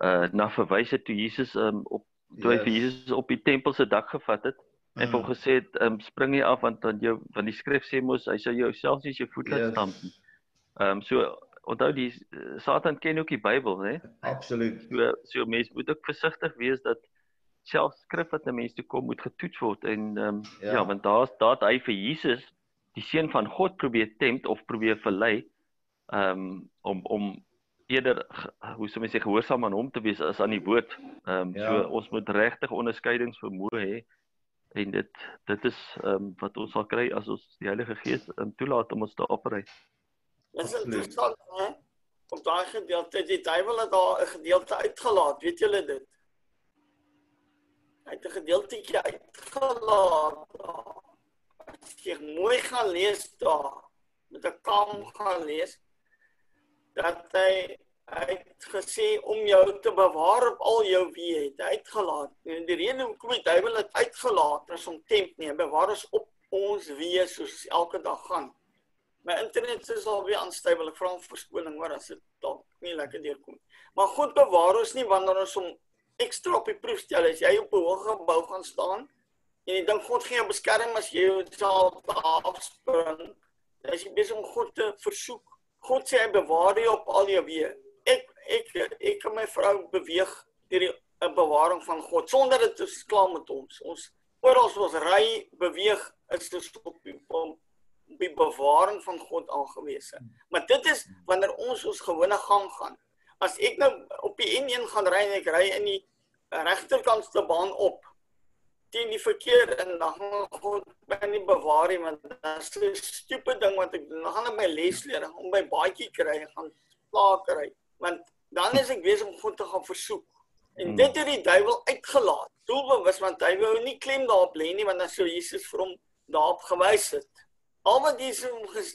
Speaker 6: uh na verwys het toe Jesus ehm um, op toe hy
Speaker 8: Yes.
Speaker 6: vir Jesus op die tempel se dak gevat het en vir hom
Speaker 8: Mm.
Speaker 6: gesê het ehm um, spring nie af want dan jou want die skrif sê mos hy sal jou selfs nie as jou voet laat
Speaker 8: Yes.
Speaker 6: stamp nie. Ehm um, so onthou die uh, Satan ken ook die Bybel, né?
Speaker 8: Absoluut.
Speaker 6: So so mense moet ook versigtig wees dat selfs skrif wat na mense toe kom moet getoets word en ehm um, ja.
Speaker 8: Ja.
Speaker 6: want daar's daar het hy vir Jesus die seun van God probeer tempt of probeer verlei ehm um, om om eerder hoe sou mens sê gehoorsaam aan hom te wees as aan die woord. Ehm um,
Speaker 8: Ja.
Speaker 6: so ons moet regtig onderskeidingsvermoë hê en dit dit is ehm um, wat ons sal kry as ons die Heilige Gees um, toelaat om ons te operei.
Speaker 3: Dis
Speaker 8: Absoluut.
Speaker 3: interessant, hè? Op daai gedeelte, die duiwel het daar 'n gedeelte uitgelaat, weet julle dit? Hy het 'n gedeeltjie uitgelaat. As jy mooi gaan lees daar, met 'n kam gaan lees, dat hy hy het gesê om jou te bewaar op al jou weë het uitgelaat. En die rede hoekom die duiwel dit uitgelaat is om temp nie, bewaar ons op ons weë soos ons elke dag gaan. My internet is al weer aanstyf. Ek vra om verskoning hoor as dit dalk nie lekker deurkom. Maar God bewaar ons nie wanneer ons hom ekstra op die proef stel. As jy op 'n hoë gebou gaan staan en jy dink God gee jou beskerming as jy sal afspring, dan is besig om God te versoek. God sê hy bewaar jou op al jou weë. Ek ek ek en my vrou beweeg deur die 'n bewaring van God sonder dit is klaar met ons. Ons oral as ons ry beweeg is dit op die op die bewaring van God aangewese. Maar dit is wanneer ons ons gewone gang gaan. As ek nou op die N1 gaan ry en ek ry in die regterkantste baan op teen die verkeer en dan gaan God my nie bewaar nie want dit is 'n stupid ding wat ek doen. Dan gaan ek my les leer om by baadjie kry en gaan plaas kry. Want dan is ek besig om God te gaan versoek. En
Speaker 6: Hmm.
Speaker 3: dit het die duiwel uitgelaat. Doelbewus want hy wou nie klem daarop lê nie want dan sou Jesus vir hom daarop gewys het. Al wat Jesus hom ges,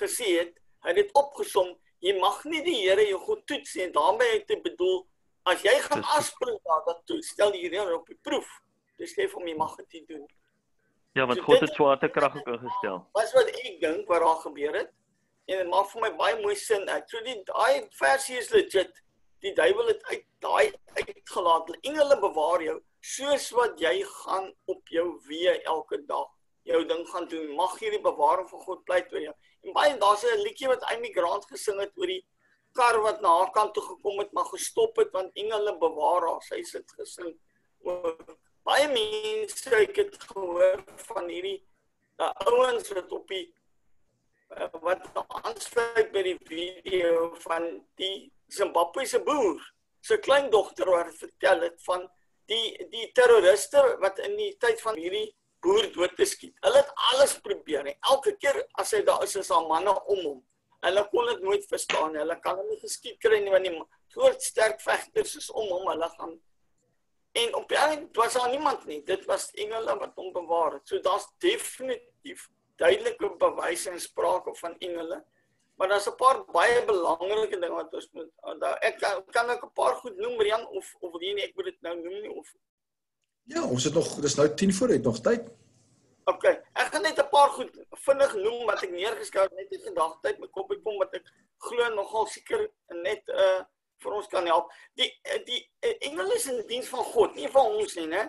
Speaker 3: gesê het, hy het dit opgesom, jy mag nie die Here jou God toets nie. daarmee het hy bedoel as jy gaan afspring daar dat toe stel die Here op die proef. Dis sê vir my mag dit nie doen.
Speaker 6: Ja, want
Speaker 3: So
Speaker 6: God het swaartekrag ook ingestel.
Speaker 3: Wat wat ek dink wat daar gebeur het en dit maak vir my baie mooi sin. Die daai versie is legit. Die duiwel het uit daai uitgelaat. Engele bewaar jou soos wat jy gaan op jou weë elke dag. Jou ding gaan doen. Mag hierdie bewaring van God pleit oor jou. En baie daar's 'n liedjie wat Amy Grant gesing het oor die kar wat na haar kant toe gekom het maar gestop het want engele bewaar haar. Sy sit gesing baie mense ek het gehoor van hierdie uh, ouens wat op die wat aansluit by die video van die Zimbabwese boer se kleindogter wat vertel het van die die terroriste wat in die tyd van hierdie boer dood te skiet. Hulle het alles probeer. En elke keer as hy daar is, is daar manne om hom. Hulle kon dit nooit verstaan. Hulle kan hom nie geskiet kry nie want die groot sterk vegters is om hom. Hulle gaan En op die eind was daar niemand nie. Dit was engele wat hom bewaar het. So daar's definitief duidelike bewyse en sprake van engele. Maar daar's 'n paar baie belangrike dinge wat ons moet daar ek kan, ek 'n paar goed noem Rian of of wil jy nie ek moet dit nou noem nie of
Speaker 1: Ja, ons het nog dis nou 10 voor, het nog tyd.
Speaker 3: OK. Ek gaan net 'n paar goed vinnig noem wat ek neergeskryf het net in gedagtheid my kop uitkom wat ek glo nogal seker net uh vir ons kan help. Die die uh, engele is in diens van God, nie van ons nie, né?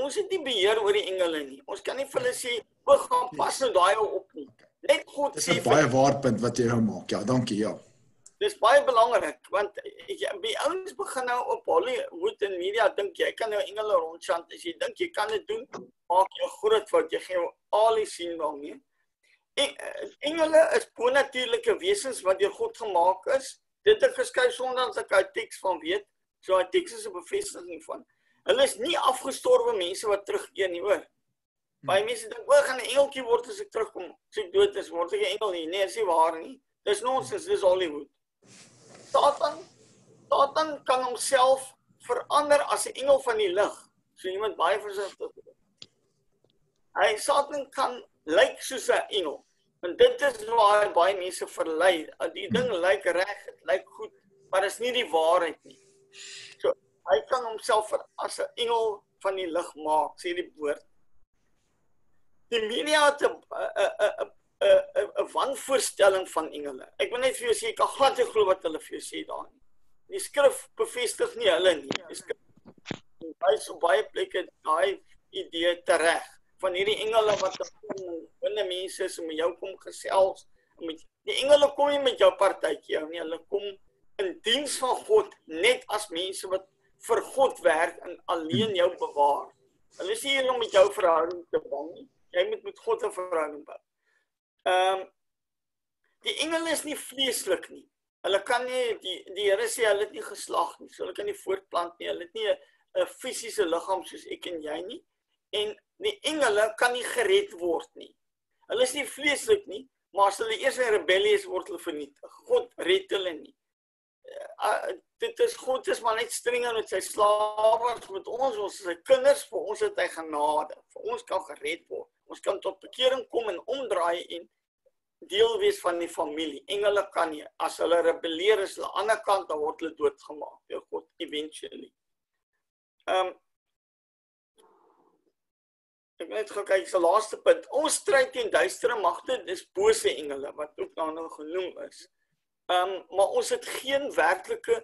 Speaker 3: Ons het nie beheer oor die engele nie. Ons kan nie vir hulle sê, "O, gaan pas nou daai op nie." Net God
Speaker 1: Dis
Speaker 3: sê
Speaker 1: 'n
Speaker 3: vir
Speaker 1: baie waar punt wat jy nou maak. Ja, dankie, ja.
Speaker 3: Dis baie belangrik want jy by ouens begin nou op Hollywood en media dink jy kan nou engele rondchant as jy dink jy kan dit doen maak jy 'n groot fout jy jou al die sien daarmee. En engele is bonatuurlike wesens wat deur God gemaak is. Dit het geskryf sonder dat ek 'n teks van weet. So 'n teks is 'n bevestiging van. Hulle is nie afgestorwe mense wat terugkeer nie, hoor. Baie mense dink, "O, gaan 'n engeltjie word as ek terugkom." Ek dood is, word ek 'n engel nie. Nee, dis nie waar nie. Dis nonsens, dis Hollywood. Satan Satan kan homself verander as 'n engel van die lig. So moet baie versigtig. Hy Satan kan lyk soos 'n engel. En dit is waar baie mense verlei. Die ding lyk reg, dit lyk goed, maar dit is nie die waarheid nie. So hy kan homself as 'n engel van die lig maak, sê die woord. Die media het 'n 'n 'n 'n 'n wanvoorstelling van engele. Ek wil net vir jou sê ek kan glad nie glo wat hulle vir jou sê daar nie. Die skrif bevestig nie hulle nie. Die skrif wys op baie plekke daai idee tereg van hierdie engele wat kom binne mense om jou kom gesels met die engele kom nie met jou partytjie nie. Hulle kom in diens van God net as mense wat vir God werk en alleen jou bewaar. Hulle is nie hier om met jou verhouding te bou nie. Jy moet met God 'n verhouding bou. Ehm um, die engele is nie vleeslik nie. Hulle kan nie die die Here sê hulle het nie geslag nie. So hulle kan nie voortplant nie. Hulle het nie 'n fisiese liggaam soos ek en jy nie. En die engele kan nie gered word nie. Hulle is nie vleeslik nie, maar as hulle eers in rebellie is, word hulle vernietig. God red hulle nie. Uh, dit is God is maar net strenger met sy slawe met ons ons is sy kinders vir ons het hy genade vir ons kan gered word ons kan tot bekering kom en omdraai en deel wees van die familie. Engele kan nie. As hulle rebelleer is aan die ander kant dan word hulle doodgemaak deur God eventually. Ehm um, ek net gou kyk se laaste punt. Ons stryd teen duistere magte dis bose engele wat ook daar nou genoem is. Ehm um, maar ons het geen werklike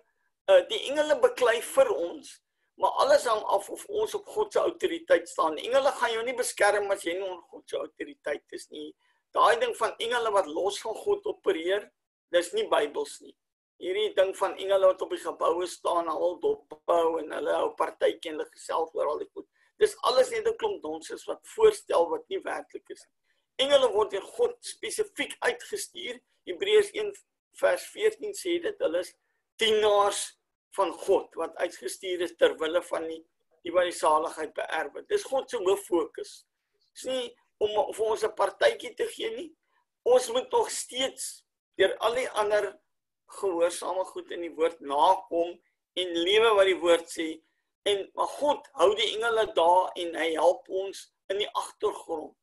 Speaker 3: uh, die engele beklei vir ons maar alles hang af of ons op God se autoriteit staan. Engele gaan jou nie beskerm as jy nie onder God se autoriteit is nie. Daai ding van engele wat los van God opereer, dis nie Bybels nie. Hierdie ding van engele wat op die geboue staan, al dopbou en hulle hou partytjie en hulle gesels oor al die goed. Dis alles net 'n klomp donsens wat voorstel wat nie werklik is nie. Engele word deur God spesifiek uitgestuur. Hebreërs 1 vers 14 sê dit, hulle is dienaars van God wat uitgestuur is ter wille van die die wat die saligheid beerwe. Dis God se hoof fokus. Dis nie om vir ons 'n partytjie te gee nie. Ons moet nog steeds deur al die ander gehoorsame goed in die woord nakom en lewe wat die woord sê. En maar God hou die engele daar en hy help ons in die agtergrond.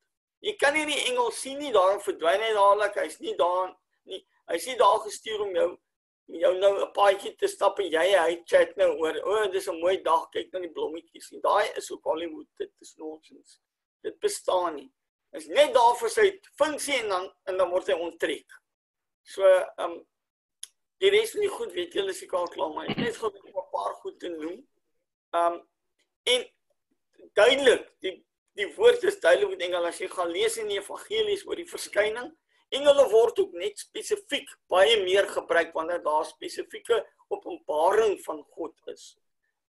Speaker 3: Jy kan nie die engel sien nie, daarom verdwyn hy dadelik. Hy's nie daar nie. Hy's nie daar gestuur om jou jou nou 'n paadjie te stap en jy hy chat nou oor o, oh, dis 'n mooi dag, kyk na die blommetjies en daai is ook Hollywood, dit is nonsens. Dit bestaan nie. Is net daar vir sy funksie en dan en dan word hy onttrek. So, ehm um, die res van die goed weet julle seker klaar, maar ek net gou 'n paar goed te noem. Ehm um, en duidelik, die die woord is duidelik met Engels as jy gaan lees in die evangelies oor die verskyning Engele word ook net spesifiek baie meer gebruik wanneer daar spesifieke openbaring van God is.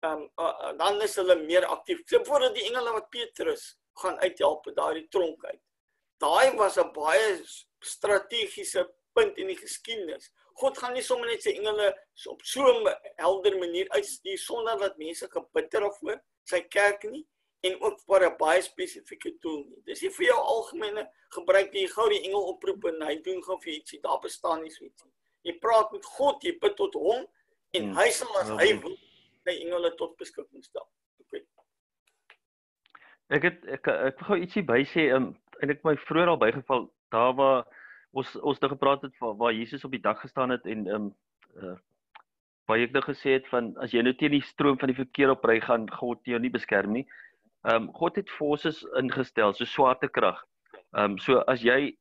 Speaker 3: Ehm um, uh, dan is hulle meer aktief. So voordat die engele wat Petrus gaan uithelp uit daardie tronk uit. Daai was 'n baie strategiese punt in die geskiedenis. God gaan nie sommer net sy engele op so 'n helder manier uitstuur sonder dat mense gebitter of voor sy kerk nie en ook vir 'n baie spesifieke doel nie. Dis nie vir jou algemene gebruik jy gou die engel oproep en hy doen gou vir ietsie. Daar bestaan nie so iets nie. Jy praat met God, jy bid tot hom en hmm. hy sal as hy wil sy engele tot beskikking stel. Okay.
Speaker 6: Ek het ek ek gou ietsie by sê um, en ek my vroeër al bygeval daar waar ons ons het gepraat het van waar Jesus op die dak gestaan het en um, uh, baie ek nou gesê het van as jy nou teen die stroom van die verkeer op ry gaan God jou nie beskerm nie. Ehm um, God het forces ingestel so swaartekrag. Ehm um, so as jy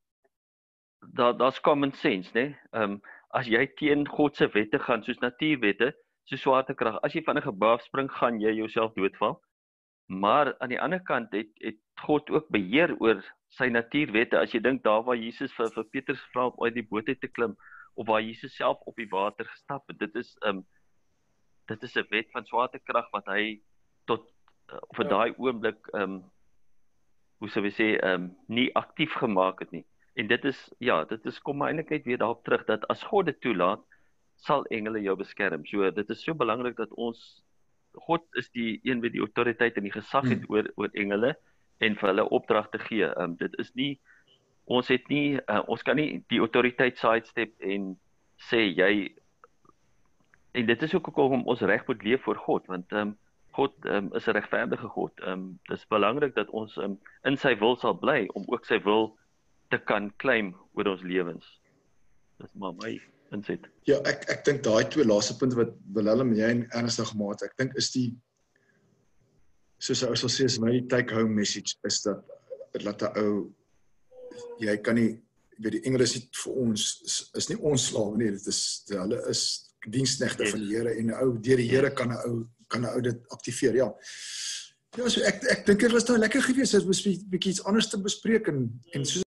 Speaker 6: daar daar's common sense, né? Ehm um, as jy teen God se wette gaan soos natuurwette, so swaartekrag, as jy van 'n gebou spring, gaan jy jouself doodval. Maar aan die ander kant het het God ook beheer oor sy natuurwette. As jy dink daar waar Jesus vir vir Petrus vra om uit die boot uit te klim of waar Jesus self op die water gestap het, dit is ehm um, dit is 'n wet van swaartekrag wat hy tot vir ja. daai oomblik ehm um, hoe sou we sê ehm um, nie aktief gemaak het nie. En dit is ja, dit is kom maar eintlik net weer daarop terug dat as God dit toelaat, sal engele jou beskerm. So dit is so belangrik dat ons God is die een wat die autoriteit en die gesag het hmm. oor oor engele en vir hulle opdragte gee. Ehm um, dit is nie ons het nie uh, ons kan nie die autoriteit sidestep en sê jy en dit is ook hoekom ons reg moet leef voor God want ehm um, God um, is 'n regverdige God. Ehm um, dis belangrik dat ons um, in sy wil sal bly om ook sy wil te kan claim oor ons lewens. Dis maar my inset.
Speaker 1: Ja, ek ek dink daai twee laaste punte wat Willem jy en ernstig gemaak het, ek dink is die soos ou sal sê is my take home message is dat dat 'n ou jy kan nie weet die Engels is vir ons is, is nie ons slawe nie, dit is hulle is diensknegte van die Here en 'n ou deur die Here kan 'n ou kan 'n ou dit aktiveer. Ja. Ja, so ek ek dink dit was nou lekker geweest as ons 'n bietjie iets anders te bespreek en en so